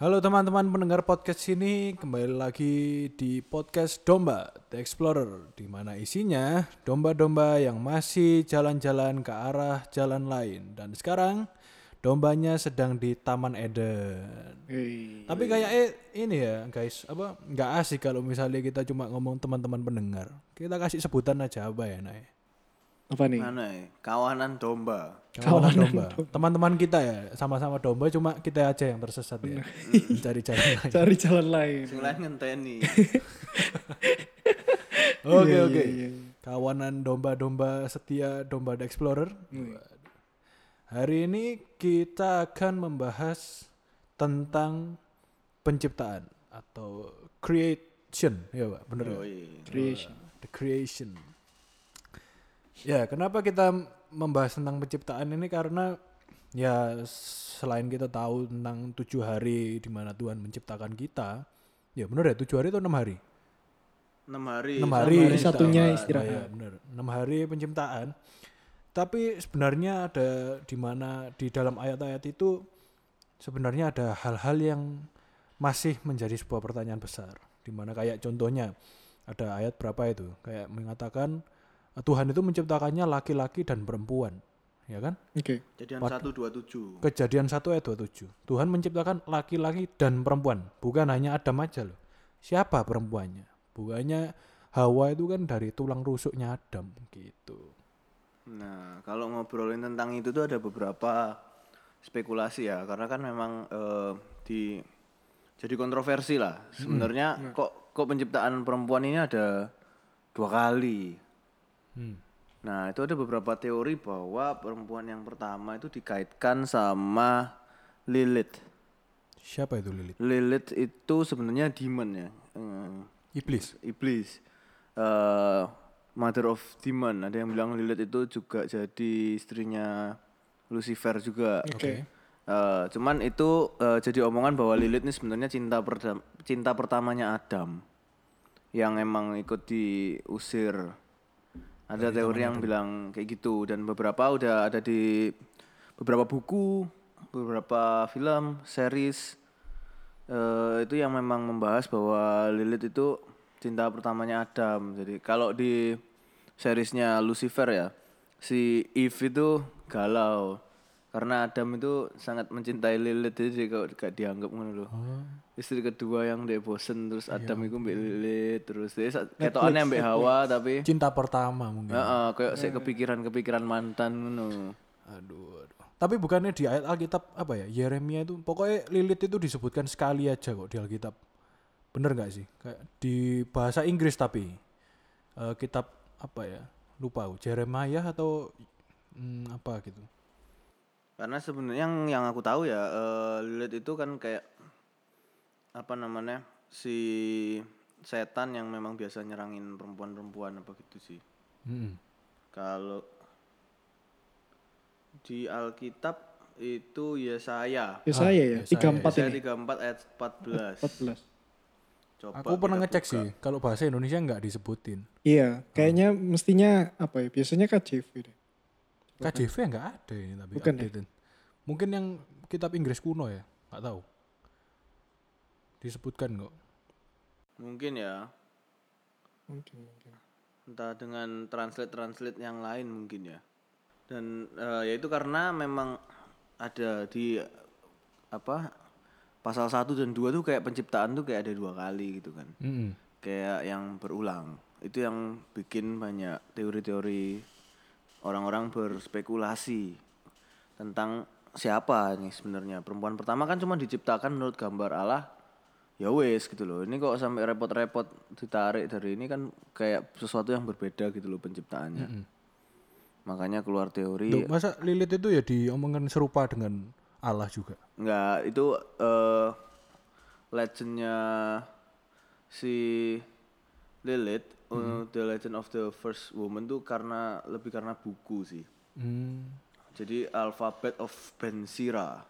Halo teman-teman pendengar podcast ini kembali lagi di podcast Domba The Explorer di mana isinya domba-domba yang masih jalan-jalan ke arah jalan lain dan sekarang dombanya sedang di Taman Eden. Hei. Tapi kayak eh, ini ya guys, apa nggak asik kalau misalnya kita cuma ngomong teman-teman pendengar. Kita kasih sebutan aja apa ya, Nay? Apa nih? Mana ya? Kawanan domba. Kawanan domba. Teman-teman kita ya, sama-sama domba cuma kita aja yang tersesat ya. Mencari jalan lain. Cari jalan lain. Lain ngenteni. Oke Iya, oke. iya, iya. Kawanan domba-domba setia domba The Explorer. Hari ini kita akan membahas tentang penciptaan atau creation, ya pak, ya? Iya. Creation. The creation. Ya, kenapa kita membahas tentang penciptaan ini karena ya selain kita tahu tentang tujuh hari di mana Tuhan menciptakan kita, ya bener ya tujuh hari atau enam hari? 6 hari. enam hari, hari satunya istirahat. Iya, benar. enam hari penciptaan. Tapi sebenarnya ada di mana di dalam ayat-ayat itu sebenarnya ada hal-hal yang masih menjadi sebuah pertanyaan besar. Di mana kayak contohnya ada ayat berapa itu kayak mengatakan Tuhan itu menciptakannya laki-laki dan perempuan, ya kan? Oke. Jadian 127. Kejadian 1 ayat 27. Tuhan menciptakan laki-laki dan perempuan, bukan hanya Adam aja loh. Siapa perempuannya? Bukannya Hawa itu kan dari tulang rusuknya Adam gitu. Nah, kalau ngobrolin tentang itu tuh ada beberapa spekulasi ya, karena kan memang eh, di jadi kontroversi lah. Sebenarnya kok kok penciptaan perempuan ini ada dua kali. Hmm. Nah, itu ada beberapa teori bahwa perempuan yang pertama itu dikaitkan sama Lilith. Siapa itu Lilith? Lilith itu sebenarnya demon ya. Eh, Iblis. iblis eh mother of demon ada yang bilang Lilith itu juga jadi istrinya Lucifer juga Oke. Eh, cuman itu eh, jadi omongan bahwa Lilith ini sebenarnya cinta perda- cinta pertamanya Adam yang emang ikut diusir ada teori yang bilang kayak gitu dan beberapa udah ada di beberapa buku beberapa film series eh, itu yang memang membahas bahwa Lilith itu cinta pertamanya Adam. Jadi kalau di seriesnya Lucifer ya, si Eve itu galau karena Adam itu sangat mencintai Lilith jadi kok gak dianggap ngono loh. Istri kedua yang dia bosen terus Adam itu mbek Lilith terus dia ketokane mbek Hawa tapi Cinta pertama mungkin. heeh kayak sik kepikiran-kepikiran mantan ngono. Aduh, aduh. Tapi bukannya di ayat Alkitab apa ya? Yeremia itu pokoknya Lilith itu disebutkan sekali aja kok di Alkitab. Bener nggak sih? Kayak di bahasa Inggris tapi Eh, kitab apa ya? Lupa. Jeremiah atau hmm, apa gitu. Karena sebenarnya yang yang aku tahu ya eh, Lilith itu kan kayak apa namanya si setan yang memang biasa nyerangin perempuan-perempuan apa gitu sih. Hmm. Kalau di Alkitab itu Yesaya. Ya saya ya. Yesaya, Tiga empat Yesaya ini. 34 ayat 14. 14. Coba Aku pernah ngecek buka. sih kalau bahasa Indonesia nggak disebutin. Iya. Kayaknya mestinya apa ya? Biasanya KJV deh. KJV nggak ada ini tapi Bukan ya? Mungkin yang kitab Inggris kuno ya, nggak tahu. Disebutkan kok. Mungkin ya. Mungkin. mungkin. entah dengan translate translate yang lain mungkin ya dan eh, ya itu karena memang ada di apa pasal 1 dan 2 tuh kayak penciptaan tuh kayak ada dua kali gitu kan Mm-mm. kayak yang berulang itu yang bikin banyak teori-teori orang-orang berspekulasi tentang siapa nih sebenarnya. Perempuan pertama kan cuma diciptakan menurut gambar Allah ya wes gitu loh. Ini kok sampai repot-repot ditarik dari ini kan kayak sesuatu yang berbeda gitu loh penciptaannya. Makanya keluar teori Loh, masa Lilith itu ya diomongkan serupa dengan Allah juga? Enggak, itu eh legendnya si Lilith, uh, The Legend of the First Woman tuh karena lebih karena buku sih. Hmm. Jadi Alphabet of Ben Sira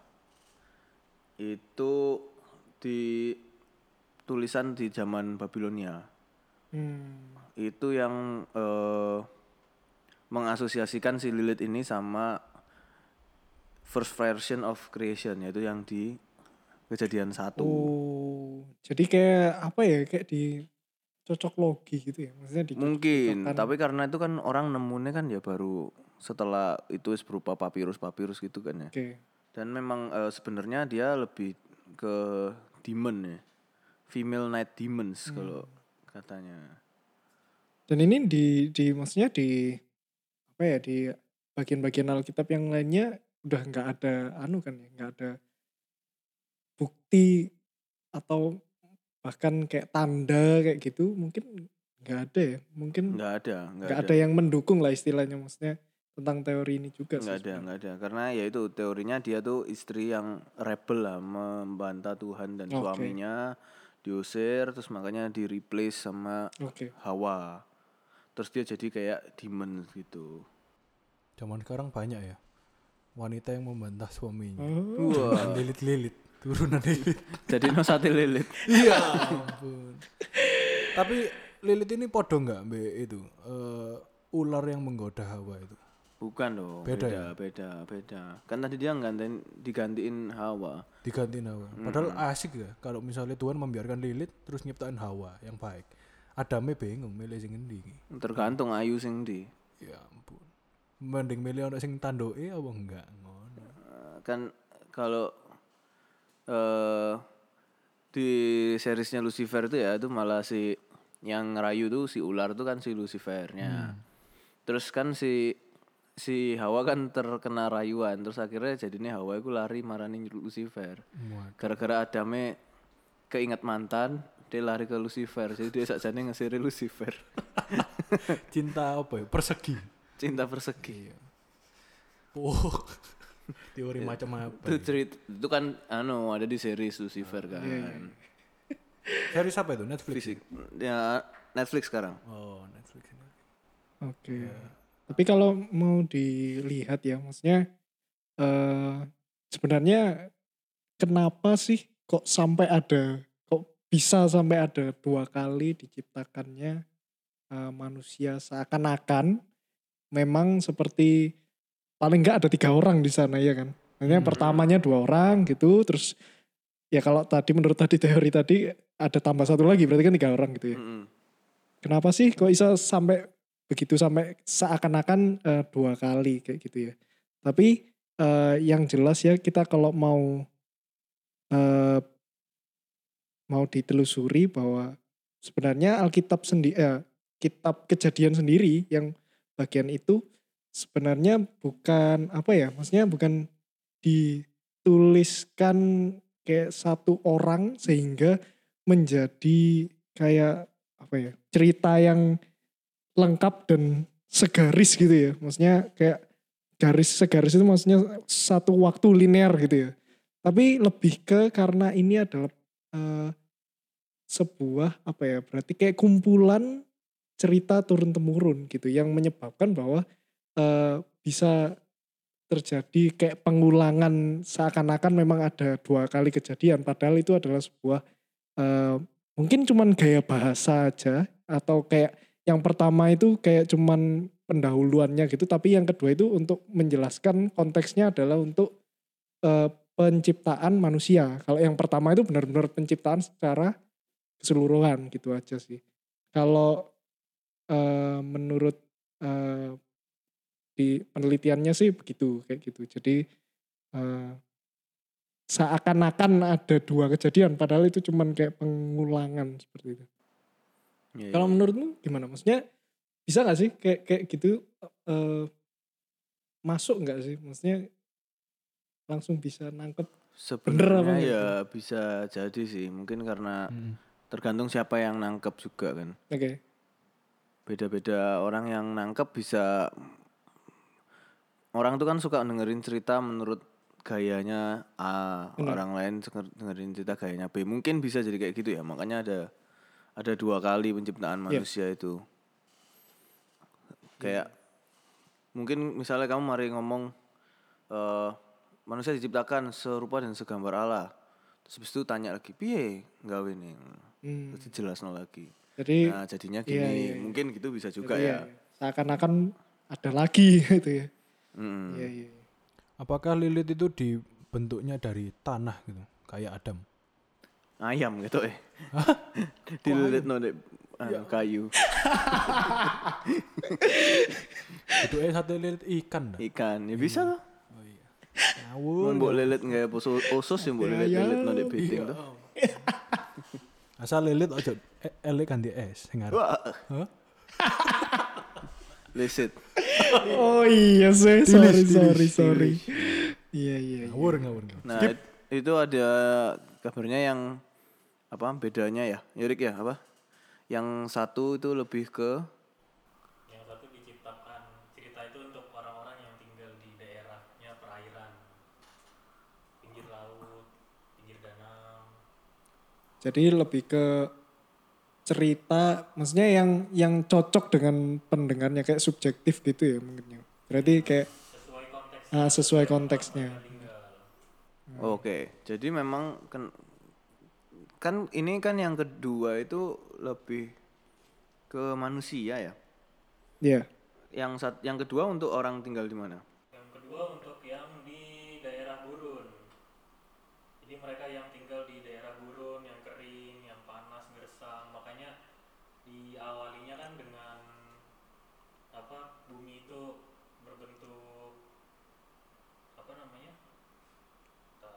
itu di tulisan di zaman Babilonia. Hmm. Itu yang eh mengasosiasikan si Lilith ini sama first version of creation yaitu yang di kejadian satu. Oh, jadi kayak apa ya? Kayak di cocok logi gitu ya. Maksudnya di Mungkin, tapi karena itu kan orang nemunya kan ya baru setelah itu berupa papirus-papirus gitu kan ya. Oke. Dan memang eh, sebenarnya dia lebih ke demon ya. Female night demons kalau katanya. Dan ini di di maksudnya di apa ya di bagian-bagian Alkitab yang lainnya udah nggak ada anu kan ya, nggak ada bukti atau bahkan kayak tanda kayak gitu mungkin nggak ada ya mungkin Nggak ada, nggak ada. ada yang mendukung lah istilahnya maksudnya tentang teori ini juga Nggak ada, nggak ada. Karena ya itu teorinya dia tuh istri yang rebel lah, membantah Tuhan dan Oke. suaminya diusir, terus makanya di replace sama Oke. Hawa. Terus dia jadi kayak demon gitu. Zaman sekarang banyak ya wanita yang membantah suaminya. Oh, Wah, Lilit-lilit, turunan lilit. jadi no sate lilit. Iya ampun. Tapi lilit ini podo nggak be itu eh, ular yang menggoda Hawa itu? Bukan dong, Beda beda, beda, beda, Kan tadi dia nggantiin, digantiin Hawa. Digantiin Hawa. Padahal asik ya kalau misalnya Tuhan membiarkan lilit terus nyiptain Hawa yang baik. Adame bingung milih sing endi. Tergantung ayu sing di. Ya ampun. Mending milih orang sing tandoke apa enggak ngono. Eh, kan kalau eh di seriesnya Lucifer itu ya itu malah si yang ngerayu tuh si ular tuh kan si Lucifernya. Terus kan si si Hawa kan terkena rayuan terus akhirnya jadinya Hawa itu lari marani Lucifer. Gara-gara Adame keinget mantan, dia lari ke Lucifer. Jadi dia sakjane ngesiri Lucifer. Cinta apa ya? Persegi. Cinta persegi. Oh. Teori macam apa? Itu itu kan anu ada di series Lucifer kan. Series apa itu? Netflix. Fisik. Ya Netflix sekarang. Oh, Netflix ini. Oke. Tapi kalau mau dilihat ya, maksudnya eh sebenarnya kenapa sih kok sampai ada, kok bisa sampai ada dua kali diciptakannya eh, manusia seakan-akan memang seperti paling nggak ada tiga orang di sana ya kan. Maksudnya pertamanya dua orang gitu, terus ya kalau tadi menurut tadi teori tadi ada tambah satu lagi berarti kan tiga orang gitu ya. Mm-mm. Kenapa sih kok bisa sampai begitu sampai seakan-akan eh, dua kali kayak gitu ya. Tapi eh, yang jelas ya kita kalau mau eh, mau ditelusuri bahwa sebenarnya Alkitab sendiri eh, kitab kejadian sendiri yang bagian itu sebenarnya bukan apa ya maksudnya bukan dituliskan kayak satu orang sehingga menjadi kayak apa ya cerita yang lengkap dan segaris gitu ya. Maksudnya kayak garis segaris itu maksudnya satu waktu linear gitu ya. Tapi lebih ke karena ini adalah eh, sebuah apa ya berarti kayak kumpulan cerita turun temurun gitu yang menyebabkan bahwa eh, bisa terjadi kayak pengulangan seakan-akan memang ada dua kali kejadian. Padahal itu adalah sebuah eh, mungkin cuman gaya bahasa aja atau kayak yang pertama itu kayak cuman pendahuluannya gitu. Tapi yang kedua itu untuk menjelaskan konteksnya adalah untuk eh, penciptaan manusia. Kalau yang pertama itu benar-benar penciptaan secara keseluruhan gitu aja sih. Kalau eh, menurut eh, di penelitiannya sih begitu kayak gitu jadi eh, seakan-akan ada dua kejadian padahal itu cuman kayak pengulangan seperti itu Iya, kalau iya. menurutmu gimana? Maksudnya bisa nggak sih kayak kayak gitu eh, masuk nggak sih? Maksudnya langsung bisa nangkep? Bener apa sebenarnya ya bisa jadi sih. Mungkin karena Hmm. tergantung siapa yang nangkep juga kan. Oke. Beda-beda orang yang nangkep bisa orang tuh kan suka dengerin cerita menurut gayanya A, Benar. orang lain denger- dengerin cerita gayanya B. Mungkin bisa jadi kayak gitu ya. Makanya ada ada dua kali penciptaan manusia itu. Kayak mungkin misalnya kamu mari ngomong eh manusia diciptakan serupa dan segambar Allah. Terus habis itu tanya lagi, piye gawe nih? Hmm. Terus dijelasno lagi. Jadi Nah, jadinya Iya, gini. iya, iya. Mungkin gitu bisa juga jadi ya. seakan-akan ada lagi gitu ya. Mm. Iya iya. iya. Apakah lilit itu dibentuknya dari tanah gitu? kayak Adam. Ayam gitu eh. Dililit no dek anu, kayu. Itu eh satu lilit ikan dah. Ikan. Ya bisa tuh. Oh iya. Ngawur. Mbok lilit nggak usus usus ya mbok lilit lilit no dek piting tuh. Asal lilit aja eh, elek ganti es sing arep. Wah, Lisit. Oh iya sih, sorry sorry sorry. Iya iya. iya. Ngawur ngawur. ngawur. Nah, it- itu ada kabarnya yang apa bedanya ya? Yurik ya apa? Yang satu itu lebih ke Yang satu diciptakan cerita itu untuk orang-orang yang tinggal di daerahnya perairan, pinggir laut, pinggir danau. Jadi lebih ke cerita, maksudnya yang yang cocok dengan pendengarnya kayak subjektif gitu ya mungkin ya. Berarti kayak Sesuai konteks ah, sesuai konteksnya. Oke, jadi memang kan kan ini kan yang kedua itu lebih ke manusia ya. Ya, Yang sat, yang kedua untuk orang tinggal di mana? Yang kedua untuk yang di daerah gurun. Jadi mereka yang tinggal di daerah gurun, yang kering, yang panas, gersang. Makanya diawalinya kan dengan apa bumi itu berbentuk apa namanya? Bentar.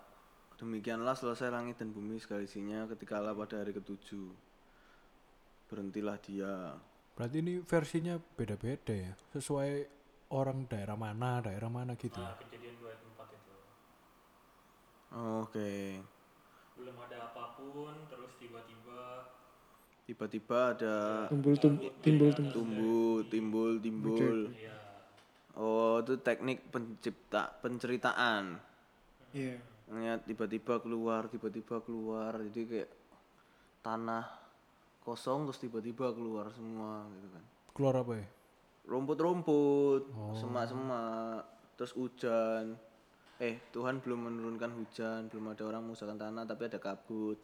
Demikianlah selesai langit dan bumi segala isinya ketika Allah pada hari ketujuh. Berhentilah dia. Berarti ini versinya beda-beda ya. Sesuai orang daerah mana, daerah mana gitu. Nah, kejadian dua ayat empat itu. Oke. Belum ada apa pun, terus tiba-tiba Tiba-tiba ada timbul tum- timbul tumbuh, timbul, timbul. ya Oh, itu teknik pencipta penceritaan. Iya. Ngeliat tiba-tiba keluar, tiba-tiba keluar. Jadi kayak tanah kosong terus tiba-tiba keluar semua gitu kan. Keluar apa ya? Rumput-rumput, semak-semak, terus hujan. Eh, Tuhan belum menurunkan hujan, belum ada orang mengusahakan tanah, tapi ada kabut.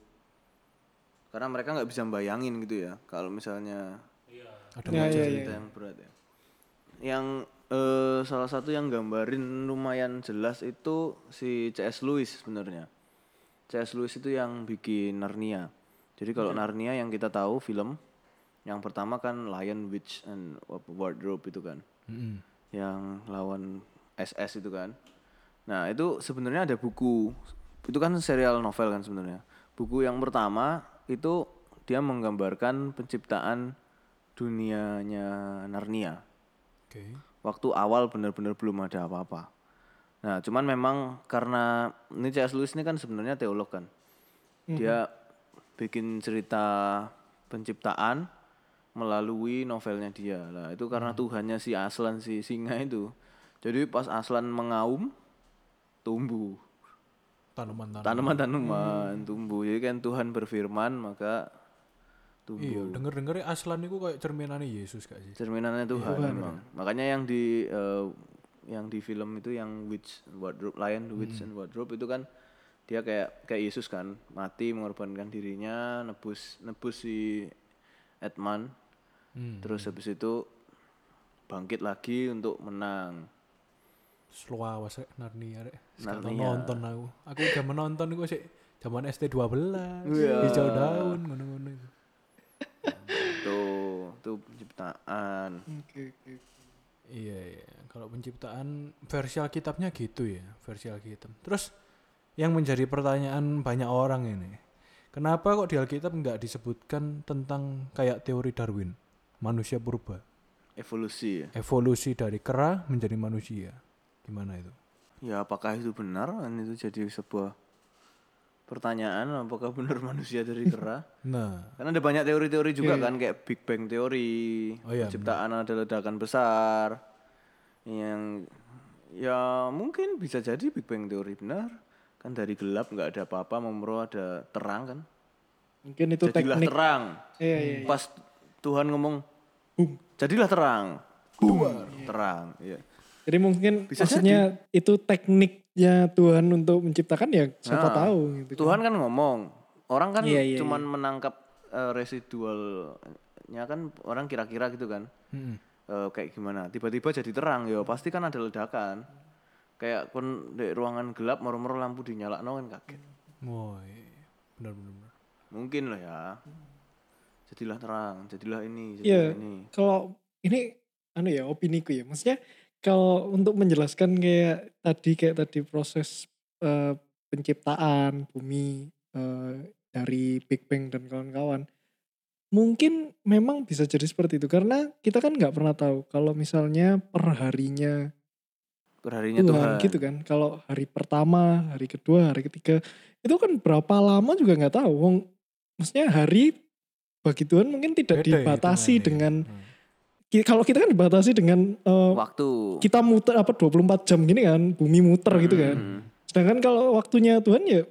Karena mereka nggak bisa bayangin gitu ya, kalau misalnya Ada Ya, ya, cerita yang berat ya. Yang eh, salah satu yang gambarin lumayan jelas itu si C.S. Lewis sebenarnya. C.S. Lewis itu yang bikin Narnia. Jadi kalau Narnia yang kita tahu film yang pertama kan Lion, Witch and Wardrobe itu kan. Mm-mm. Yang lawan SS itu kan. Nah, itu sebenarnya ada buku. Itu kan serial novel kan sebenarnya. Buku yang pertama itu dia menggambarkan penciptaan dunianya Narnia Oke. Waktu awal benar-benar belum ada apa-apa. Nah, cuman memang karena ini C.S. Lewis ini kan sebenarnya teolog kan. Dia bikin cerita penciptaan melalui novelnya dia. Lah, itu karena Tuhannya si Aslan si singa itu. Jadi pas Aslan mengaum tumbuh Tanaman-tanaman. tanaman-tanaman tumbuh. Jadi kan Tuhan berfirman maka tumbuh. Iya, denger-denger Aslan itu kayak cerminannya Yesus gak sih? cerminannya Tuhan memang. Makanya yang di eh, yang di film itu yang Witch and Wardrobe, Lion, Witch and Wardrobe itu kan dia kayak kayak Yesus kan, mati mengorbankan dirinya, nebus nebus si Edman. Hmm. Terus habis itu bangkit lagi untuk menang. Selawas Narnia rek. Narnia. nonton aku. Aku udah menonton iku sih zaman ST12. Iya. Hijau daun ngono-ngono tuh penciptaan. Oke oke. Iya, iya. Kalau penciptaan versi Alkitabnya gitu ya, versi Alkitab. Terus yang menjadi pertanyaan banyak orang ini, kenapa kok di Alkitab nggak disebutkan tentang kayak teori Darwin, manusia purba, Evolusi ya. evolusi dari kera menjadi manusia, gimana itu? Ya apakah itu benar? Kan itu jadi sebuah pertanyaan apakah benar manusia dari kera? Nah, Kan ada banyak teori-teori juga kan kayak Big Bang teori, Oh iya, penciptaan ada ledakan besar. Yang ya mungkin bisa jadi Big Bang teori benar. Kan dari gelap nggak ada apa-apa, memro ada terang kan. Mungkin itu Jadilah teknik. terang. Iya iya. Pas Tuhan ngomong, jadilah terang. Terang. Iya. Jadi mungkin Bisa maksudnya itu tekniknya Tuhan untuk menciptakan ya siapa Nah, tahu gitu. kan. Tuhan kan ngomong, orang kan Iya, iya, cuman menangkap eh, residualnya kan orang kira-kira gitu kan. mm-mm. Eh, kayak gimana tiba-tiba jadi terang ya pasti kan ada ledakan kayak kon di ruangan gelap moro-moro lampu dinyala kan kaget Woi, benar benar. benar. Mungkin lah ya. Jadilah terang, jadilah ini, Iya. jadilah ini. Kalau ini anu ya opiniku ya. Maksudnya kalau untuk menjelaskan kayak tadi kayak tadi proses eh, penciptaan bumi eh, dari Big Bang dan kawan-kawan. Mungkin memang bisa jadi seperti itu karena kita kan nggak pernah tahu kalau misalnya perharinya Perharinya Tuhan, Tuhan. gitu kan. Kalau hari pertama, hari kedua, hari ketiga itu kan berapa lama juga nggak tahu. Wong, maksudnya hari bagi Tuhan mungkin tidak Beda ya dibatasi hitungannya. dengan Hmm. Kalau kita kan dibatasi dengan eh, Waktu. kita muter apa 24 jam gini kan, bumi muter gitu kan. Hmm. Sedangkan kalau waktunya Tuhan ya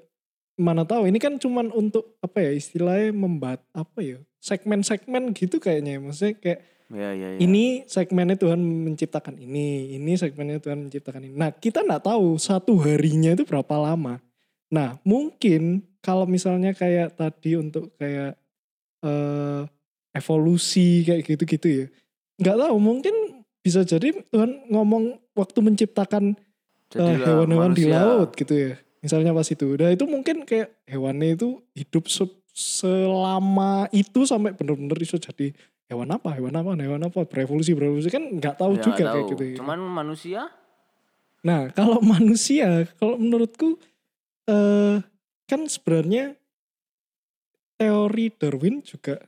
mana tahu ini kan cuman untuk apa ya istilahnya membat apa ya segmen-segmen gitu kayaknya maksudnya kayak Ya, ya, ya. ini segmennya Tuhan menciptakan ini, ini segmennya Tuhan menciptakan ini. Nah kita nggak tahu satu harinya itu berapa lama. Nah mungkin kalau misalnya kayak tadi untuk kayak eh, evolusi kayak gitu-gitu ya, nggak tahu mungkin bisa jadi Tuhan ngomong waktu menciptakan eh, hewan-hewan di manusia. laut gitu ya. Misalnya pas itu. Nah itu mungkin kayak hewannya itu hidup se- selama itu sampai bener-bener bisa jadi hewan apa, hewan apa, hewan apa, berevolusi, berevolusi kan nggak tahu Ya, juga nggak kayak tahu. gitu. ya. Cuman manusia Nah kalau manusia, kalau menurutku eh kan sebenarnya teori Darwin juga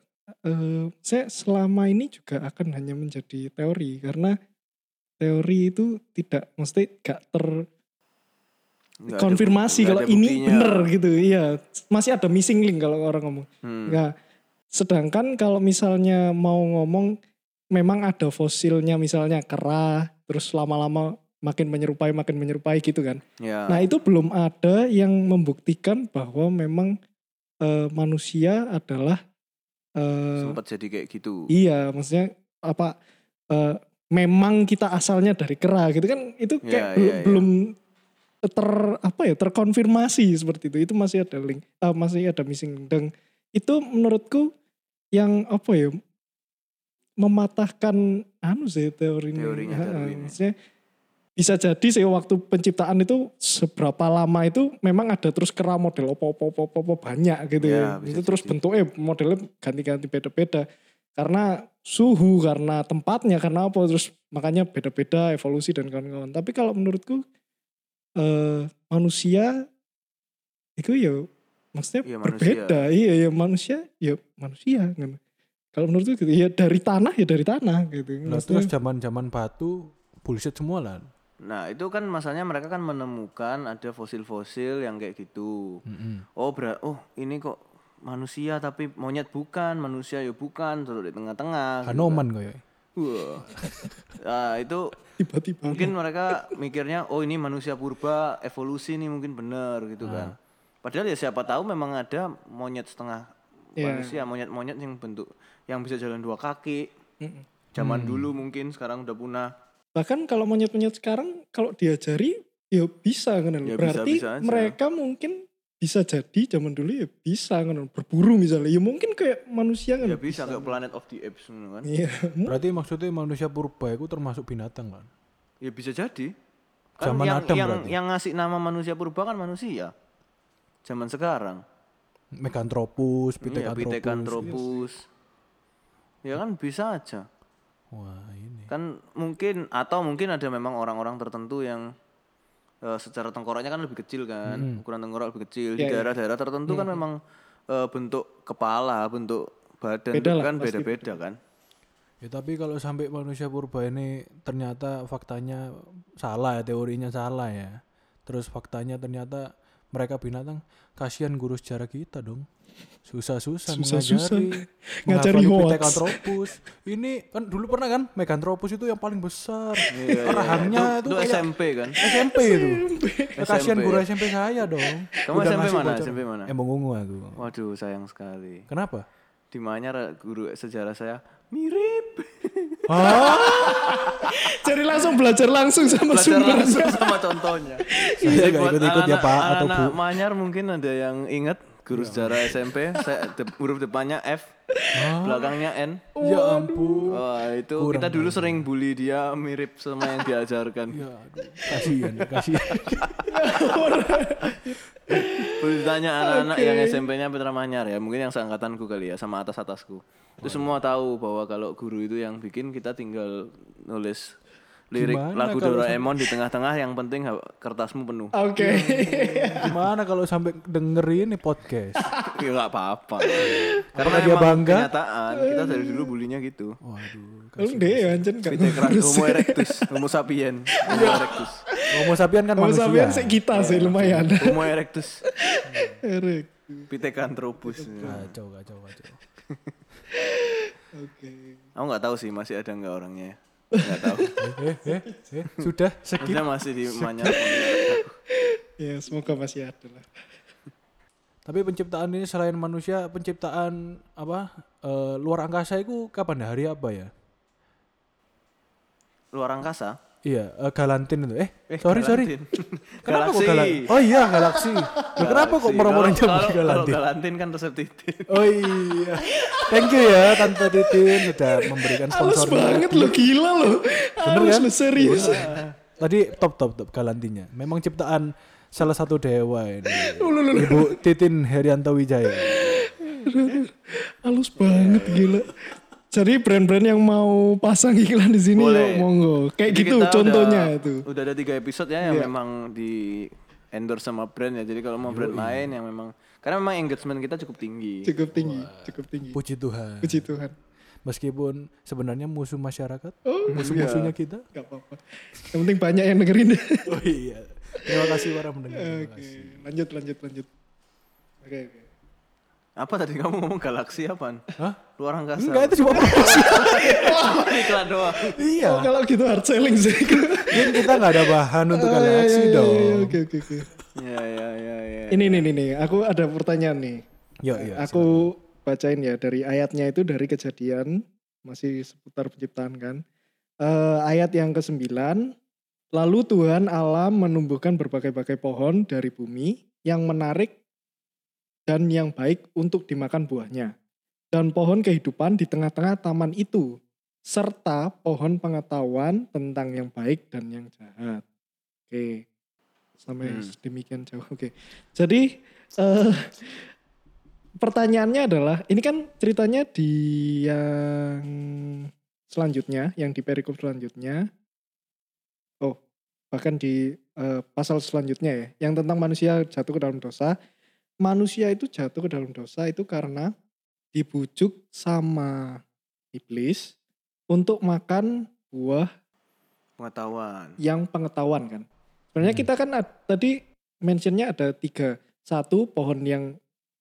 eh saya selama ini juga akan hanya menjadi teori karena teori itu tidak mesti gak ter nggak ada konfirmasi kalau ini bener gitu iya. Masih ada missing link kalau orang ngomong. Hmm. Nah, sedangkan kalau misalnya mau ngomong memang ada fosilnya misalnya kera terus lama-lama makin menyerupai makin menyerupai gitu kan. Ya. nah itu belum ada yang membuktikan bahwa memang eh, manusia adalah eh, sempat jadi kayak gitu. iya maksudnya apa eh, memang kita asalnya dari kera gitu kan itu kayak Iya, belum iya, iya. belum ter apa ya terkonfirmasi seperti itu itu masih ada link eh, masih ada missing link. dan itu menurutku yang apa ya mematahkan anu sih teori ini. Teorinya Ha, Darwin. maksudnya bisa jadi sih waktu penciptaan itu seberapa lama itu memang ada terus kera model opo opo opo opo, opo banyak gitu ya, Ya, itu terus jadi. bentuknya modelnya ganti-ganti beda-beda karena suhu karena tempatnya karena apa terus makanya beda-beda evolusi dan kawan-kawan tapi kalau menurutku eh, manusia itu ya maksudnya Iya, manusia. berbeda iya ya manusia ya manusia kan. kalau menurutku gitu ya dari tanah ya dari tanah gitu Nah, Maksudnya- terus zaman-zaman batu bullshit semua lah. Nah itu kan masalahnya mereka kan menemukan ada fosil-fosil yang kayak gitu. Mm-mm. Oh ber oh ini kok manusia tapi monyet bukan, manusia ya bukan, terus di tengah-tengah. gitu Hanoman kayak. kan. Wah. Nah itu tiba-tiba mungkin mereka mikirnya oh ini manusia purba evolusi nih mungkin bener gitu kan. Padahal ya siapa tahu memang ada monyet setengah Iya. manusia, monyet-monyet yang bentuk yang bisa jalan dua kaki. Mm-mm. Zaman dulu mungkin sekarang udah punah. Bahkan kalau monyet-monyet sekarang kalau diajari ya bisa kan Ya bisa, berarti bisa aja. mereka mungkin bisa jadi zaman dulu ya bisa kan berburu misalnya ya mungkin kayak manusia kan Ya bisa kayak Planet of the Apes kan. iya Berarti maksudnya manusia purba itu termasuk binatang kan? Ya bisa jadi. Kan Zaman yang Adam yang, berarti. yang ngasih nama manusia purba kan manusia. Zaman sekarang. Meganthropus, Iya, Pithecanthropus. Pithecanthropus. Ya kan bisa aja. Wah, ini. Kan mungkin atau mungkin ada memang orang-orang tertentu yang eh, secara tengkoraknya kan lebih kecil kan. Hmm. Ukuran tengkorak lebih kecil. Di Iya, iya. daerah-daerah tertentu kan memang eh, bentuk kepala, bentuk badan Beda itu lah, kan beda-beda kan. Ya tapi kalau sampai manusia purba ini ternyata faktanya salah ya, teorinya salah ya. Terus faktanya ternyata mereka binatang, kasihan guru sejarah kita dong. Susah-susah mengajari. Ngajari. Pithecanthropus. Ini kan dulu pernah kan Meganthropus itu yang paling besar. Iya, iya. Rahangnya itu, itu, itu kayak SMP kan. SMP itu. Kasihan guru SMP saya dong. Kamu Udah SMP mana? bocor. SMP mana? Emang ungu aku. Waduh, sayang sekali. Kenapa? Di Manyar guru sejarah saya mirip. jadi langsung belajar langsung sama Belajar sumbernya langsung sama contohnya. Saya nggak buat ikut-ikut ya, Pak, atau anak-anak Bu. Manyar mungkin ada yang ingat guru sejarah SMP, saya de- huruf depannya F, belakangnya N. Ya ampun. Wah, itu Kurang kita dulu sering bully dia mirip sama yang diajarkan. Ya, kasihan, kasihan. Boleh ditanya anak-anak yang SMP-nya Petra Manyar ya, mungkin yang seangkatanku kali ya, sama atas-atasku. Itu semua tahu bahwa kalau guru itu yang bikin kita tinggal nulis lirik Gimana lagu Doraemon di tengah-tengah yang penting kertasmu penuh. Oke. Gimana kalau sampai dengerin nih podcast? ya nggak apa-apa. Karena dia bangga? kenyataan kita dari dulu bulinya gitu. Waduh. Lu deh anjen Pitekeran Homo erectus, Homo sapien, Homo erectus, Homo sapien kan Homo manusia. sapien sih kita sih lumayan. Homo erectus, Erik. Pithecanthropus. Kacau, kacau, kacau. Oke. Aku nggak tahu sih masih ada nggak orangnya. Nggak tahu. Eh, eh, eh, sudah skip. Kita masih di Manyar. Ya semoga masih ada lah. Tapi penciptaan ini selain manusia, penciptaan apa eh, luar angkasa itu kapan? Hari apa ya? Luar angkasa. Iya, eh, Galantin itu. Eh, Eh, sorry, sorry. Galantin. Kenapa kok Galaksi. Galantin? Oh iya, galaksi. Loh, kenapa kok Kalau- nyebut kalau- Kalau Galantin? Galantin kan resep titik. Oh iya. Thank you ya Tante Titin sudah memberikan Halus sponsor. banget lo gila lo. Halus kan? lo serius. Tadi top top top Galantinya. Memang ciptaan salah satu dewa ini. Ibu Titin Herianto Wijaya. Halus banget gila. Jadi brand-brand yang mau pasang iklan di sini Boleh. yuk monggo. Kayak Jadi gitu contohnya udah, itu. Udah ada tiga episode ya yang Iya. memang di endorse sama brand ya. Jadi kalau mau brand lain yang memang karena memang engagement kita cukup tinggi. Cukup tinggi, cukup tinggi. Puji Tuhan. Puji Tuhan. Meskipun sebenarnya musuh masyarakat, Oh, musuh-musuhnya kita. Gak apa-apa. Yang penting banyak yang dengerin. Oh iya. Terima kasih para pendengar. Terima Oke, kasih. lanjut lanjut lanjut. Oke oke. Apa tadi kamu ngomong galaksi apaan? Hah? Luar angkasa. Enggak itu cuma promosi. iklan doang. iya. Oh, kalau gitu hard selling sih. Kan kita nggak ada bahan untuk Oh, iya, galaksi iya, iya, dong. iya, Oke oke oke. Ya ya ya ya. Ini nih nih nih, aku ada pertanyaan nih. Yuk, yuk. aku bacain ya dari ayatnya itu dari kejadian masih seputar penciptaan kan. Eh, ayat yang ke-9 Lalu Tuhan Allah menumbuhkan berbagai-bagai pohon dari bumi yang menarik dan yang baik untuk dimakan buahnya. Dan pohon kehidupan di tengah-tengah taman itu serta pohon pengetahuan tentang yang baik dan yang jahat. Oke. Sampai Hmm. sedemikian jauh. Oke. Jadi eh pertanyaannya adalah ini kan ceritanya di yang selanjutnya, yang di perikop selanjutnya. Oh, bahkan di eh, pasal selanjutnya ya, yang tentang manusia jatuh ke dalam dosa. Manusia itu jatuh ke dalam dosa itu karena dibujuk sama iblis untuk makan buah Pengetahuan. yang pengetahuan kan. Sebenarnya Hmm. kita kan ad- tadi mentionnya ada tiga. Satu pohon yang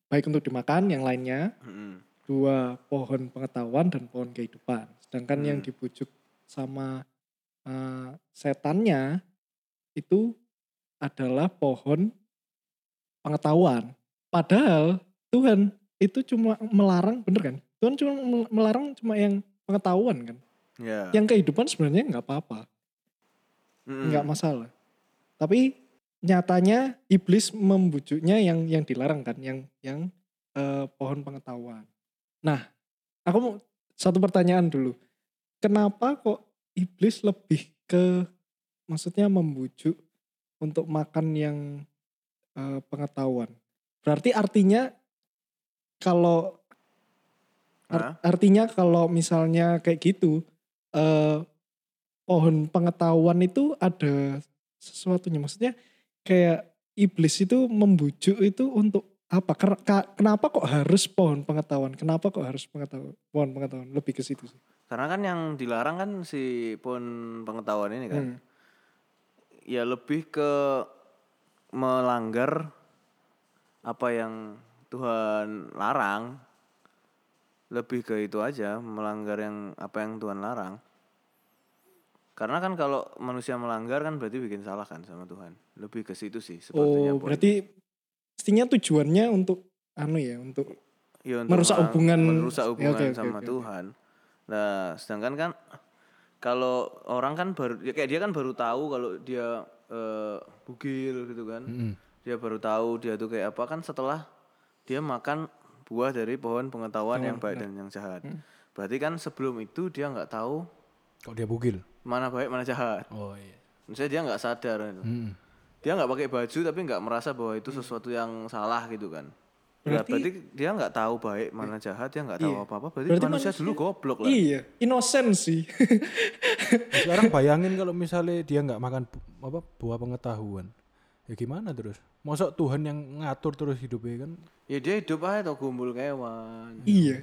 baik untuk dimakan, yang lainnya Mm-mm. dua pohon pengetahuan dan pohon kehidupan. Sedangkan yang Hmm. dibujuk sama eh, setannya itu adalah pohon pengetahuan. Padahal Tuhan itu cuma melarang, bener kan? Tuhan cuma mel- melarang cuma yang pengetahuan kan. Ya. Yang kehidupan sebenarnya nggak apa-apa nggak masalah. Tapi nyatanya iblis membujuknya yang yang dilarang kan, yang yang eh, pohon pengetahuan. Nah, aku mau satu pertanyaan dulu. Kenapa kok iblis lebih ke maksudnya membujuk untuk makan yang eh, pengetahuan? Berarti artinya kalau ar- artinya kalau misalnya kayak gitu eh pohon pengetahuan itu ada sesuatunya. Maksudnya kayak iblis itu membujuk itu untuk apa? Kenapa kok harus pohon pengetahuan? Kenapa kok harus pengetahuan pohon pengetahuan? Lebih ke situ sih. Karena kan yang dilarang kan si pohon pengetahuan ini kan. Hmm. Ya lebih ke melanggar apa yang Tuhan larang. Lebih ke itu aja, melanggar yang apa yang Tuhan larang. Karena kan kalau manusia melanggar kan berarti bikin salah kan sama Tuhan. Lebih ke situ sih sepertinya. oh berarti mestinya tujuannya untuk anu ya untuk Ya, untuk merusak hubungan- merusak Ya, hubungan oke, oke, sama oke, oke. Tuhan. Nah, sedangkan kan kalau orang kan baru ya kayak dia kan baru tahu kalau dia eh, bugil gitu kan. Mm-mm. Dia baru tahu dia tuh kayak apa kan setelah dia makan buah dari pohon pengetahuan yang baik dan yang jahat. Hmm. Berarti kan sebelum itu dia nggak tahu Kok dia bugil? mana baik mana jahat. Oh iya. Maksudnya dia nggak sadar. gitu. Mm-mm. dia nggak pakai baju tapi nggak merasa bahwa itu sesuatu yang salah gitu kan. Ya, Berarti- berarti dia nggak tahu baik mana jahat, dia nggak tahu Iya. apa-apa. Berarti, Berarti manusia, manusia- dulu goblok lah. Iya, inosen sih. Sekarang bayangin kalau misalnya dia nggak makan apa buah pengetahuan. Ya gimana terus? Masa Tuhan yang ngatur terus hidupnya kan? Ya dia hidup aja tuh gumbul kewan. iya.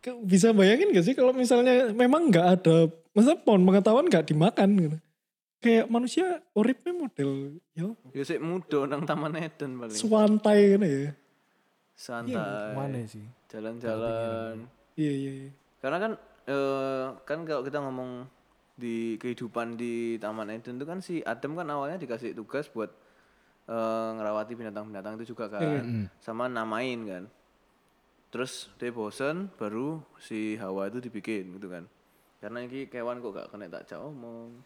Ke- Bisa bayangin gak sih kalau misalnya memang nggak ada, masa pohon pengetahuan nggak dimakan gitu. Kayak manusia uripnya model ya apa? Ya sik muda nang Taman Eden paling. swantai kan ya. Santai. Mana sih? Jalan-jalan. Iya iya. iya. Karena kan eh, kan kalau kita ngomong di kehidupan di Taman Eden itu kan si Adam kan awalnya dikasih tugas buat eh, ngerawati binatang-binatang itu juga kan, sama namain kan. Terus dia bosen, baru si Hawa itu dibikin gitu kan. Karena ini kewan kok gak kena tak jauh omong.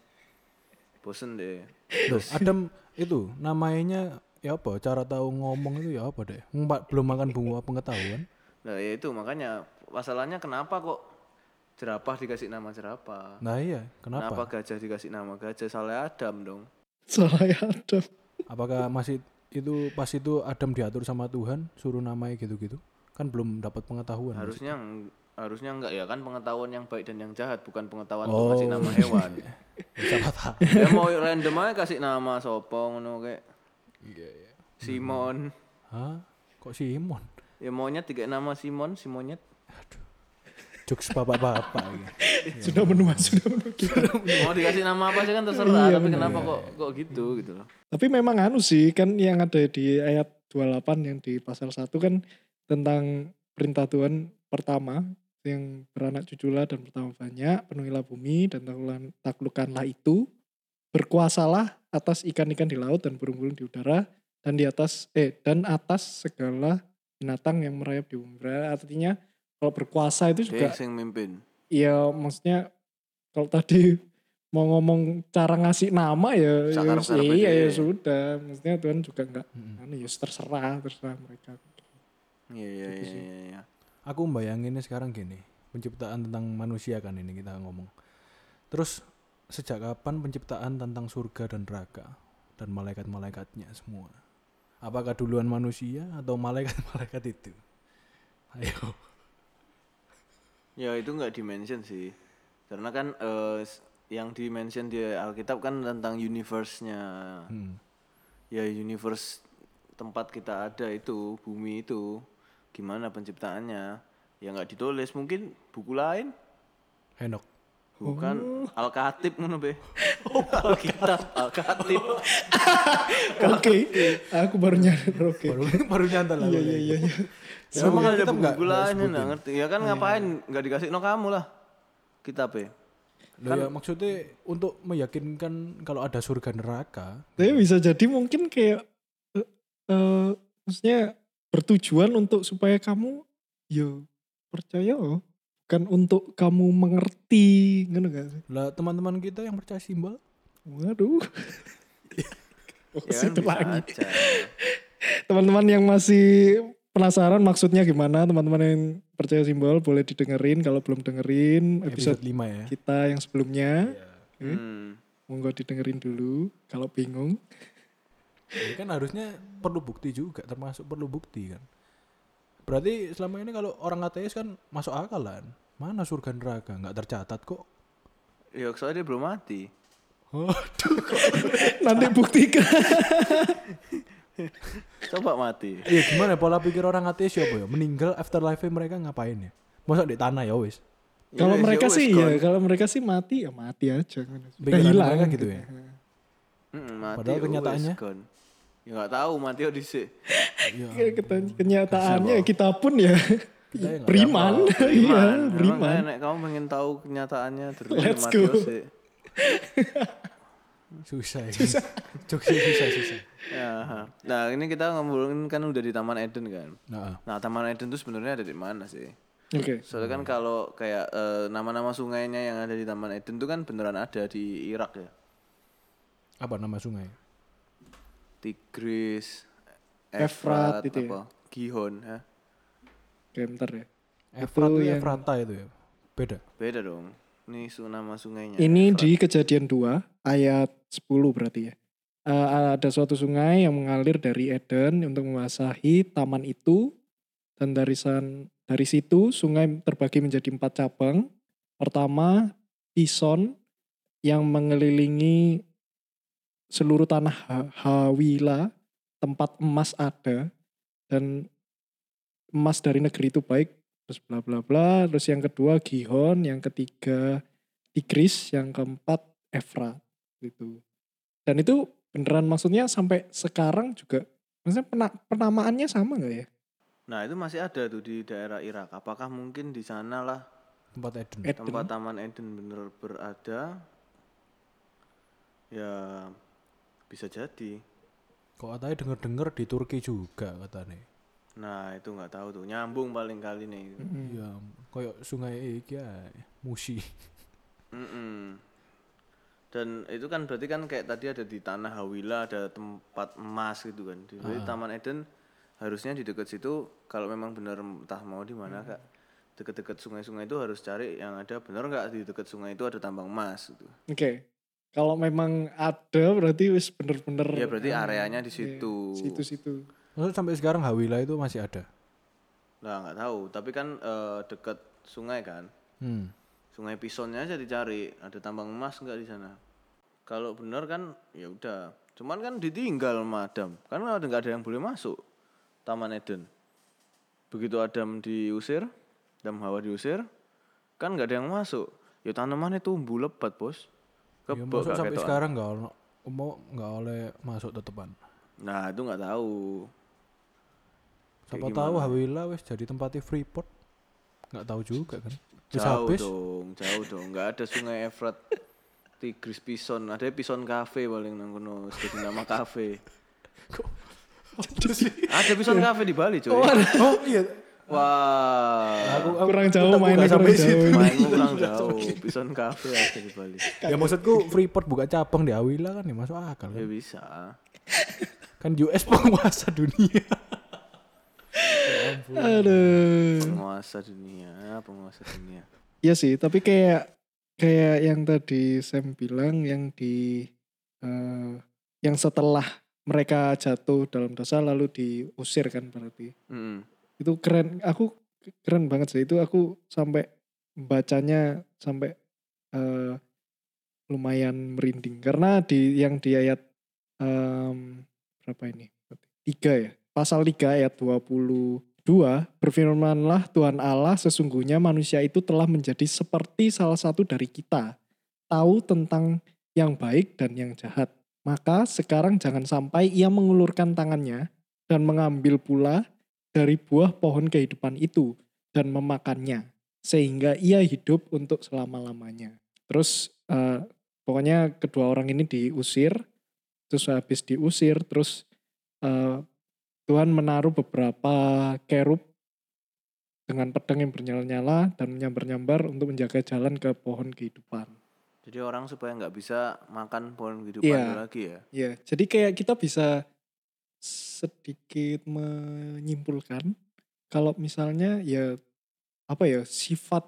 Bosen deh. Loh, Adam itu namanya ya apa? Cara tahu ngomong itu ya apa deh? Mbak belum makan buah pengetahuan. Nah ya itu makanya masalahnya kenapa kok jerapah dikasih nama jerapah? Nah iya, kenapa? Kenapa gajah dikasih nama gajah? Salah Adam dong. Salah ya ada. Apakah masih itu pas itu Adam diatur sama Tuhan suruh namanya gitu-gitu? Kan belum dapat pengetahuan. harusnya harusnya enggak ya kan pengetahuan yang baik dan yang jahat bukan pengetahuan Oh. untuk kasih nama hewan Siapa tahu. ya mau random aja kasih nama sopo ngono kayak Simon Hah? Kok Simon? ya monyet tiga nama Simon si monyet Jokes bapak-bapak gitu. Sudah menua, sudah menua kita. mau dikasih nama apa sih kan terserah tapi kenapa kok kok gitu gitu loh Tapi memang anu sih kan yang ada di ayat 28 yang di pasal 1 kan tentang perintah Tuhan pertama yang beranak cuculah dan pertama banyak, penuhilah bumi dan taklukkanlah itu, berkuasalah atas ikan-ikan di laut dan burung-burung di udara dan di atas eh dan atas segala binatang yang merayap di bumi. Berarti Artinya kalau berkuasa itu juga dia yang mimpin Iya, maksudnya kalau tadi mau ngomong cara ngasih nama ya, ya iya ya sudah. Maksudnya Tuhan juga enggak, Mm-mm. anu ya terserah, terserah mereka. iya iya Gitu iya iya iya. Aku membayanginnya sekarang gini, penciptaan tentang manusia kan ini kita ngomong. Terus sejak kapan penciptaan tentang surga dan neraka dan malaikat-malaikatnya semua? Apakah duluan manusia atau malaikat-malaikat itu? Ayo. Ya itu nggak dimention sih karena kan s- yang dimention di Alkitab kan tentang universe-nya Hmm. ya universe tempat kita ada itu bumi itu gimana penciptaannya ya nggak ditulis mungkin buku lain Henok. Bukan Al-Khatib ngono be Alkitab Al-Khatib Oke, aku baru nyadar. Oke, Baru baru nyantol iya iya iya. iya. ya memang ada Alkitab nggak- buku nggak lain sebutin. nggak ngerti ya kan ngapain nggak dikasih no kamu lah kitab ya Loh ya maksudnya untuk meyakinkan kalau ada surga neraka. Tapi bisa jadi mungkin kayak, eh, eh, maksudnya bertujuan untuk supaya kamu, yo percaya oh. Bukan untuk kamu mengerti, ngono gak sih? Lah teman-teman kita yang percaya simbol Waduh. Oh, ya kan lagi. teman-teman yang masih penasaran maksudnya gimana teman-teman yang percaya simbol boleh didengerin kalau belum dengerin episode episode 5 ya. kita yang sebelumnya hmm. monggo didengerin dulu kalau bingung Ya kan harusnya perlu bukti juga, termasuk perlu bukti kan. Berarti selama ini kalau orang ateis kan masuk akal kan. Mana surga neraka? Nggak tercatat kok. ya soalnya dia belum mati Waduh. nanti buktikan coba mati Iya gimana pola pikir orang ateis ya apa ya? Meninggal afterlife mereka ngapain ya? Masa di tanah ya wis. Ya kalau wes, mereka ya sih ya kalau mereka sih mati ya mati aja udah Pikiran hilang gitu ya? Mm, mati Padahal ya kenyataannya? Ya nggak tahu Iya. Kayak keten- kenyataannya kita pun ya. Kita ya beriman iya beriman kayak nek kamu pengen tahu kenyataannya terus Let's mati go. sih Susah ya. Jokesnya susah susah. ya nah ini kita ngomongin kan udah di Taman Eden kan? Nah, nah Taman Eden itu sebenarnya ada di mana sih? Oke. Soalnya kan kalau kayak eh, nama-nama sungainya yang ada di Taman Eden itu kan beneran ada di Irak ya? Apa nama sungai? Tigris Efrat Efrat itu ya? apa Gihon ya Oke, bentar ya Efrat itu yang- Efrata itu ya. Beda. beda dong ini su nama sungainya Ini Efrat. di kejadian 2 ayat 10 berarti ya. eh, ada suatu sungai yang mengalir dari Eden untuk membasahi taman itu dan dari san, dari situ sungai terbagi menjadi empat cabang. Pertama, Pison yang mengelilingi seluruh tanah Ha- Hawila, tempat emas ada dan emas dari negeri itu baik terus bla bla bla. Terus yang kedua Gihon, yang ketiga Tigris, yang keempat Efrat gitu. Dan itu beneran maksudnya sampai sekarang juga maksudnya pena- penamaannya sama nggak ya? Nah itu masih ada tuh di daerah Irak. Apakah mungkin di sana lah Tempat Eden. Eden. tempat Taman Eden bener berada? Ya bisa jadi. Kok katanya denger-denger di Turki juga katanya. Nah itu nggak tahu tuh nyambung paling kali nih. Iya, kayak sungai iki ya, Musi. Mm-mm. Dan itu kan berarti kan kayak tadi ada di tanah Hawila ada tempat emas gitu kan. Di berarti Taman Eden harusnya di dekat situ kalau memang benar entah mau di mana kak deket-deket sungai-sungai itu harus cari yang ada benar nggak di dekat sungai itu ada tambang emas gitu. Oke. Kalau memang ada berarti wis bener-bener Ya berarti eh, areanya di iya, situ. Situ-situ. Maksudnya sampai sekarang Hawila itu masih ada. Nah nggak tahu, tapi kan eh, dekat sungai kan. Hmm. Sungai Pisonnya aja dicari, ada tambang emas nggak di sana? Kalau benar kan ya udah. Cuman kan ditinggal sama Adam, karena ada nggak ada yang boleh masuk Taman Eden. Begitu Adam diusir, Adam Hawa diusir, kan nggak ada yang masuk. Ya tanamannya tumbuh lebat bos. Ya, Kebek masuk sampai sekarang nggak ono- mau nggak oleh masuk tetepan. Nah itu nggak tahu. Siapa tahu Hawila wes jadi tempatnya Freeport. Nggak tahu juga kan. Jauh habis. dong, jauh dong. Nggak ada sungai Efrat. Tigris Pison, ada Pison Cafe paling nang kono, wis jadi nama kafe. Ada Pison Cafe di Bali, coy. Oh iya. Wah. Aku, aku Kurang jauh mainnya kurang situ. jauh. Mainmu kurang jauh. Pison Cafe ada di Bali. Ya maksudku Freeport buka cabang di Hawila kan ya masuk akal Ya kan. bisa. Kan US penguasa dunia. Aduh. Penguasa dunia, penguasa dunia. Iya sih, tapi kayak kayak yang tadi Sam bilang yang di eh, yang setelah mereka jatuh dalam dosa lalu diusir kan berarti. Mm-mm. Itu keren. Aku keren banget sih itu aku sampai bacanya sampai eh, lumayan merinding karena di yang di ayat em, berapa ini? Tiga ya. Pasal 3 ayat 22 berfirmanlah Tuhan Allah sesungguhnya manusia itu telah menjadi seperti salah satu dari kita. Tahu tentang yang baik dan yang jahat. Maka sekarang jangan sampai ia mengulurkan tangannya dan mengambil pula dari buah pohon kehidupan itu dan memakannya. Sehingga ia hidup untuk selama-lamanya. Terus eh, pokoknya kedua orang ini diusir. Terus habis diusir terus eh, Tuhan menaruh beberapa kerub dengan pedang yang bernyala-nyala dan menyambar-nyambar untuk menjaga jalan ke pohon kehidupan. Jadi orang supaya nggak bisa makan pohon kehidupan Iya. itu lagi ya. Ya, jadi kayak kita bisa sedikit menyimpulkan kalau misalnya ya apa ya sifat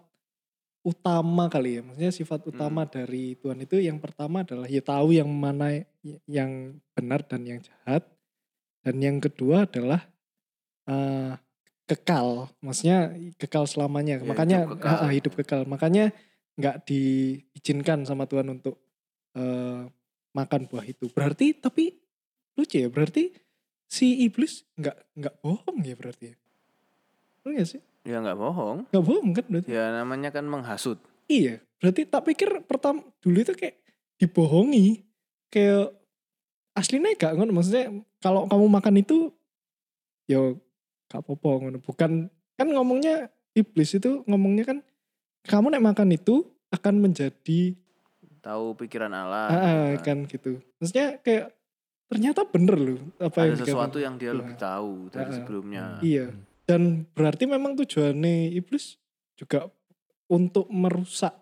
utama kali ya, maksudnya sifat utama dari Tuhan itu yang pertama adalah ya tahu yang mana yang benar dan yang jahat, dan yang kedua adalah eh, kekal, maksudnya kekal selamanya. Ya, Makanya hidup kekal. ah, hidup kekal. Makanya nggak diizinkan sama Tuhan untuk eh, makan buah itu. Berarti tapi lucu ya, berarti si iblis nggak nggak bohong ya berarti ya. Nggak sih? Ya nggak bohong. Nggak bohong kan berarti? Ya namanya kan menghasut. Iya, berarti tak pikir pertama dulu itu kayak dibohongi. Kayak aslinya gak ngono maksudnya kalau kamu makan itu yo gak apa-apa ngono. Bukan kan ngomongnya iblis itu ngomongnya kan kamu nek makan itu akan menjadi Tahu pikiran Allah. ah, ah, gitu kan. kan gitu. Maksudnya kayak ternyata bener loh apa yang Ada sesuatu dikatakan. yang dia lebih tahu dari ah. sebelumnya. Iya. Dan berarti memang tujuannya iblis juga untuk merusak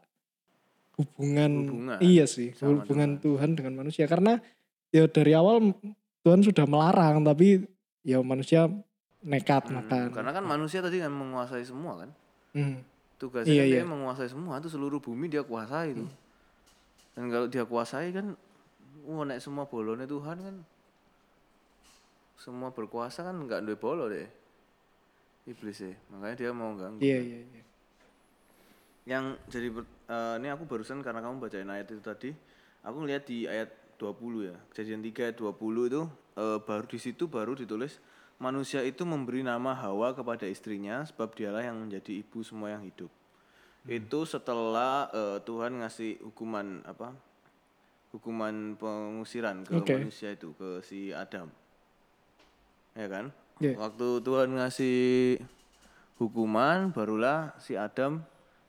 hubungan, Hubungan iya sih, hubungan Tuhan. dengan manusia karena ya dari awal Tuhan sudah melarang tapi ya manusia nekat Hmm, makan. Karena kan manusia tadi kan menguasai semua kan. Hmm. Tugasnya Iya, kan iya. dia menguasai semua itu seluruh bumi dia kuasai itu. Dan kalau dia kuasai kan wah nek semua bolone Tuhan kan. Semua berkuasa kan nggak duwe bolo deh. Iblis ya. Makanya dia mau ganggu. Iya iya iya. yang jadi eh, ini aku barusan karena kamu bacain ayat itu tadi aku ngeliat di ayat 20 ya. Kejadian 3 ayat 20 itu eh, baru di situ baru ditulis manusia itu memberi nama Hawa kepada istrinya sebab dialah yang menjadi ibu semua yang hidup. Itu setelah eh, Tuhan ngasih hukuman apa hukuman pengusiran ke Oke. manusia itu ke si Adam ya kan Iya. waktu Tuhan ngasih hukuman barulah si Adam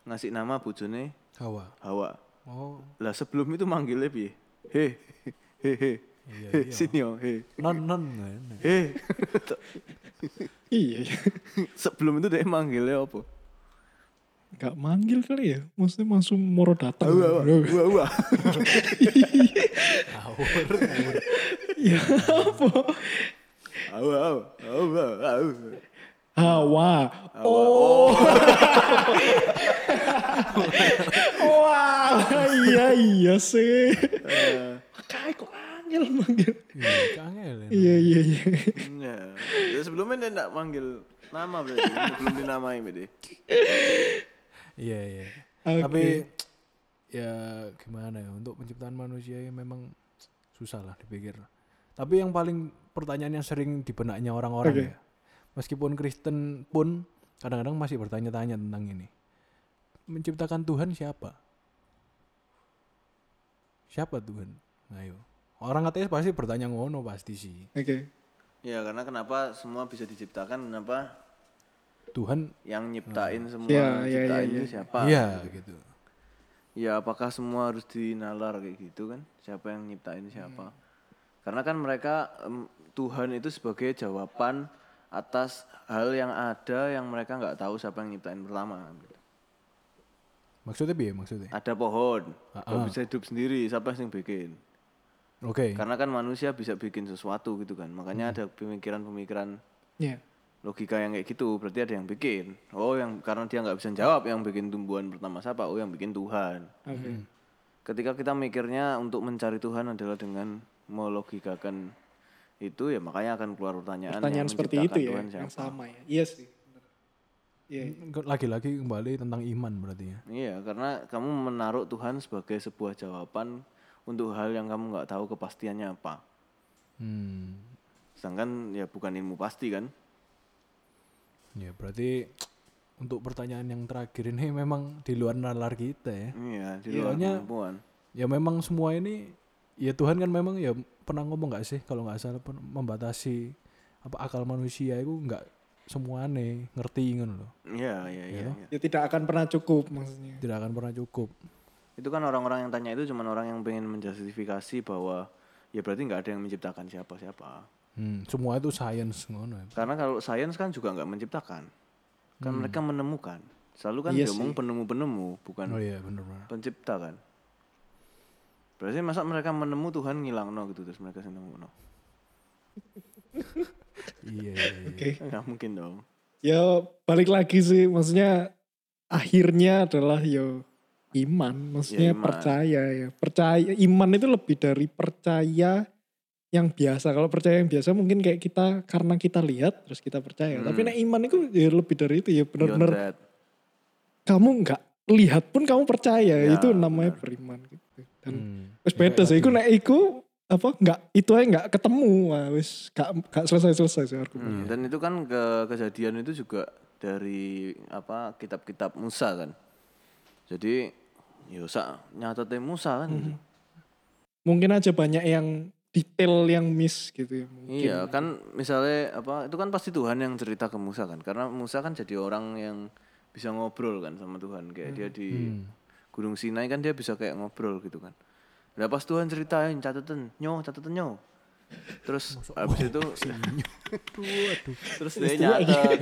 ngasih nama bojone Hawa. Hawa Oh, lah sebelum itu manggilnya piye he he he Iya, he iya. sini yo he non non he Iya iya. sebelum itu dia manggilnya apa Gak manggil kali ya. Maksudnya langsung moro datang. Hawa Hawa Hawa Awur, awur. Iya apa? Hawa Hawa Hawa Hawa Hawa. Oh. Wah, iya iya sih. Kayak kok angel manggil. Iya, kangen. Iya iya iya. Ya, ya sebelumnya dia enggak manggil nama berarti belum dinamai berarti Iya, iya. Oke. Tapi ya gimana ya untuk penciptaan manusia ya memang susah lah dipikir. Tapi yang paling pertanyaan yang sering di benaknya orang-orang Oke. ya. Meskipun Kristen pun kadang-kadang masih bertanya-tanya tentang ini. Menciptakan Tuhan siapa? Siapa Tuhan? Ayo. Orang ateis pasti bertanya ngono pasti sih. Oke. ya karena kenapa semua bisa diciptakan kenapa Tuhan yang nyiptain semua Ya, ya, ciptain ya, itu ya. siapa iya gitu. ya apakah semua harus dinalar kayak gitu kan siapa yang nyiptain siapa karena kan mereka em, Tuhan itu sebagai jawaban atas hal yang ada yang mereka nggak tahu siapa yang nyiptain pertama gitu. Maksudnya piye maksudnya? ada pohon Ah, kok bisa hidup sendiri siapa yang bikin Oke. karena kan manusia bisa bikin sesuatu gitu kan makanya ada pemikiran-pemikiran Iya. Logika yang kayak gitu berarti ada yang bikin oh yang karena dia nggak bisa jawab yang bikin tumbuhan pertama siapa oh yang bikin Tuhan Oke. ketika kita mikirnya untuk mencari Tuhan adalah dengan melogikakan itu ya makanya akan keluar pertanyaan, Pertanyaan yang seperti itu ya, Tuhan yang sama ya. Iya sih. bener. Iya. Lagi-lagi kembali tentang iman berarti ya. Iya, karena kamu menaruh Tuhan sebagai sebuah jawaban untuk hal yang kamu nggak tahu kepastiannya apa. Hmm. Sedangkan ya bukan ilmu pasti kan? Ya berarti untuk pertanyaan yang terakhir ini memang di luar nalar kita ya. Iya, di Iya, luar soalnya- kemampuan. Ya memang semua ini ya Tuhan kan memang ya pernah ngomong nggak sih kalau nggak salah pun membatasi apa akal manusia itu nggak semuanya ngerti ngono loh. Iya, iya, iya. iya. Ya tidak akan pernah cukup maksudnya. Tidak akan pernah cukup. Itu kan orang-orang yang tanya itu cuma orang yang pengen menjustifikasi bahwa ya berarti nggak ada yang menciptakan siapa-siapa. Hmm, semua itu science ngono ya. Karena kalau sains kan juga nggak menciptakan, kan mereka menemukan. Selalu kan Iya diomong penemu-penemu, bukan Oh iya bener bener. pencipta kan. Berarti masa mereka menemu Tuhan ngilang no gitu terus mereka seneng no. iya iya. iya. Oke. Nggak mungkin dong. Ya balik lagi sih maksudnya akhirnya adalah yo iman, maksudnya Ya, iman. percaya ya. Percaya iman itu lebih dari percaya yang biasa. Kalau percaya yang biasa mungkin kayak kita karena kita lihat terus kita percaya. Tapi nek iman itu ya lebih dari itu ya benar-benar kamu nggak lihat pun kamu percaya. Ya, itu namanya beriman gitu. Dan Hmm. wis beda sih. Iku nek iku apa nggak itu aja nggak ketemu Wah, wis gak, gak selesai selesai sih. Hmm, dan itu kan ke kejadian itu juga dari apa kitab-kitab Musa kan. Jadi ya usah nyatetin Musa kan. Mungkin aja banyak yang detail yang miss gitu ya. Mungkin. Iya kan misalnya apa itu kan pasti Tuhan yang cerita ke Musa kan karena Musa kan jadi orang yang bisa ngobrol kan sama Tuhan kayak dia di Gunung Sinai kan dia bisa kayak ngobrol gitu kan. Lah pas Tuhan ceritain catatan nyo catatan nyo. Terus habis itu terus dia nyatet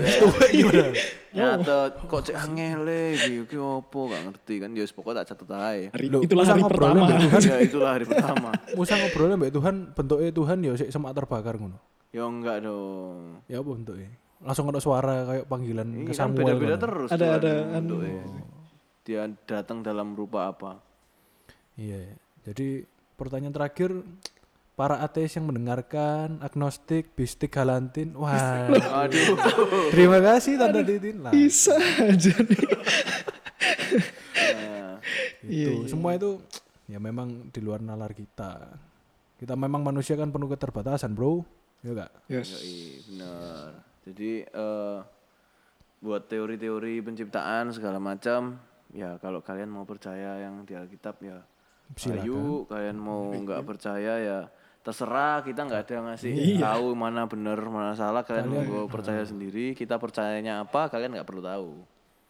nyatet kok cek angele gitu ki opo gak ngerti kan dia pokoknya tak catet aja. Hari, Loh, itulah hari pertama. ya itulah hari pertama. Musa ngobrolnya mbak Tuhan bentuknya Tuhan ya sik semak terbakar ngono. Ya enggak dong. Ya apa bentuknya? Langsung ada suara kayak panggilan ke Ini kan Samuel. beda-beda ngono. terus. Ada- Tuhan ada bentuknya. Dia datang dalam rupa apa? Iya. iya. Jadi pertanyaan terakhir para ateis yang mendengarkan agnostik bistik galantin wah. Aduh. terima kasih tanda titin. Lah Bisa aja nih. Nah, itu. Semua itu ya memang di luar nalar kita. Kita memang manusia kan penuh keterbatasan bro. Ya gak Yes. yoi, benar. Jadi eh, buat teori-teori penciptaan segala macam, ya kalau kalian mau percaya yang di Alkitab ya ayo, kalian mau nggak percaya ya terserah kita nggak ada yang ngasih tahu mana benar mana salah. Kalian mau percaya sendiri kita percayanya apa kalian nggak perlu tahu.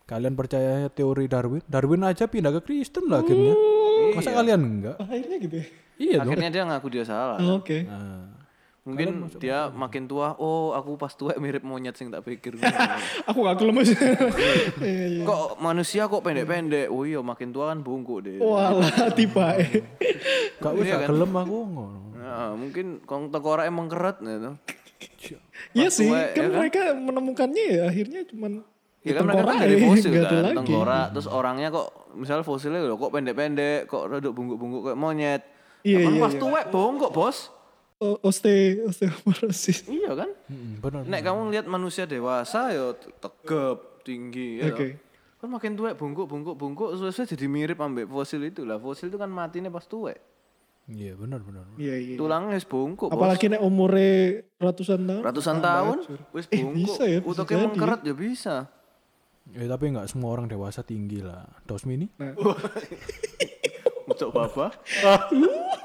Kalian percaya teori Darwin? Darwin aja pindah ke Kristen lah akhirnya. Masa kalian enggak Akhirnya gitu ya. iya dong. Akhirnya dia ngaku dia salah. Oh, Oke. Nah, mungkin dia makin tua oh aku pas tua mirip monyet sing tak pikir Aku gak gelem aja. Iya, iya. kok manusia kok pendek-pendek oh iya makin tua kan bungkuk deh Walah tiba eh. gak wis gak gelem aku ngono Nah, mungkin kong tengkorak emang keret gitu. Iya sih, tua, kan ya kan? mereka menemukannya ya akhirnya cuman Ya kan mereka kan dari ya, fosil kan, lagi. tengkorak. Terus orangnya kok, misal fosilnya loh, kok pendek-pendek, kok rodok bungkuk-bungkuk kayak monyet. Iya, kan iya, pas tuwek bongkok bos. O- oste osteoporosis. Iya kan? Mm, bener Nek kamu lihat manusia dewasa ya tegap, tinggi. Ya Oke. toh. Kan makin tuwek bungkuk, bungkuk, sesuai jadi mirip ambek fosil itu lah. Fosil itu kan matinya pas tuwek. iya benar benar Iya iya. Tulangnya wis bungkuk. Apalagi nek umure ratusan tahun. Ratusan tahun, wis Eh, bungkuk. bisa ya, bisa Utaknya jadi. mengkeret ya bisa. ya tapi nggak semua orang dewasa tinggi lah dos mini Ucok bapak.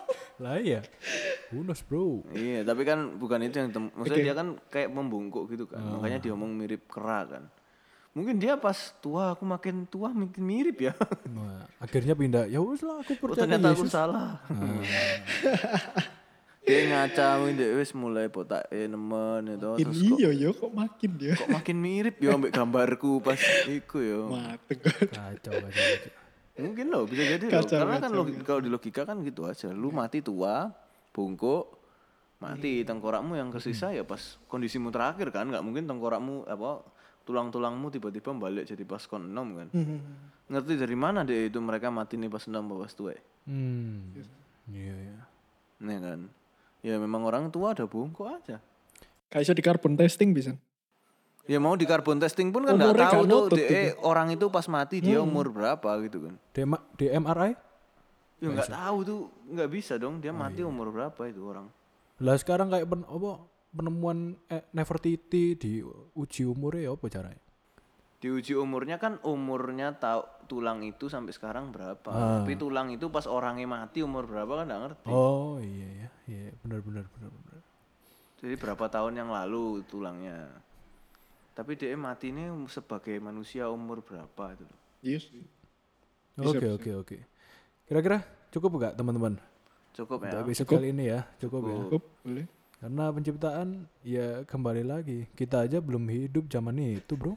lah iya Unos bro Iya, tapi kan bukan itu yang tem- maksudnya dia kan kayak membungkuk gitu kan. Makanya dia ngomong mirip kera kan. Mungkin dia pas tua aku makin tua makin mirip ya. Nah, akhirnya pindah ya wis lah aku Oh, percaya ternyata aku Yesus salah. dia ngaca dia wis mulai botak eh nemen itu Makin terus kok, iya ya kok makin dia. kok makin mirip ya ambek gambarku pas iku ya. Mateng. kacau kacau, kacau. Mungkin loh bisa jadi loh. Kacau, Karena kan kacau, logi- kalau di logika kan gitu aja. Lu mati tua, bungkuk, mati tengkorakmu yang tersisa ya pas kondisimu terakhir kan nggak mungkin tengkorakmu apa tulang-tulangmu tiba-tiba balik jadi pas kon enom kan. Ngerti dari mana deh itu mereka mati nih pas apa pas tua? hmm iya iya Nih kan. Ya memang orang tua ada bungkuk aja. Kayak di carbon testing bisa. Ya mau di carbon testing pun kan nggak tahu tuh nutut deh, orang itu pas mati dia umur berapa gitu kan. di, M- di MRI Ya nggak tahu tuh nggak bisa dong dia mati umur berapa itu orang. lah sekarang kayak pen, apa penemuan eh, Nefertiti di uji umurnya ya apa caranya Diuji umurnya kan umurnya tahu tulang itu sampai sekarang berapa. Ah. Tapi tulang itu pas orangnya mati umur berapa kan nggak ngerti. oh iya ya iya benar benar benar benar Jadi berapa tahun yang lalu tulangnya. Tapi dia mati ini sebagai manusia umur berapa itu loh. Iya oke oke oke kira-kira cukup gak teman-teman Cukup untuk ya. episode kali ini ya cukup ya Cukup, boleh. karena penciptaan ya kembali lagi kita aja belum hidup zaman itu bro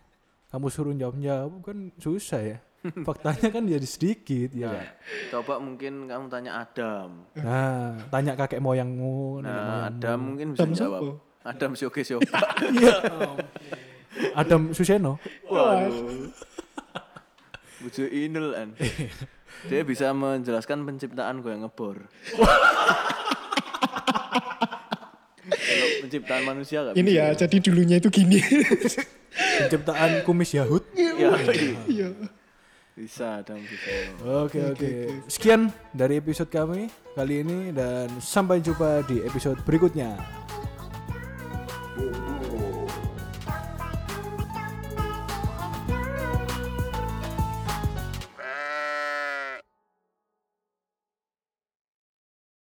kamu suruh jawab jawab kan susah ya faktanya kan jadi sedikit ya kan? Coba mungkin kamu tanya Adam. nah tanya kakek moyangmu Nah, moyangmu. Adam mungkin bisa Adam jawab. siapa? Adam Sioke Sioka. Adam Suseno Waduh. Bujo Inul an. Dia bisa menjelaskan penciptaan gue yang ngebor. Kalau penciptaan manusia gak Ini ya, jadi dulunya itu gini. penciptaan kumis Yahud Ya, Iya. bisa Adam bisa. Oke oke. Sekian dari episode kami kali ini dan sampai jumpa di episode berikutnya.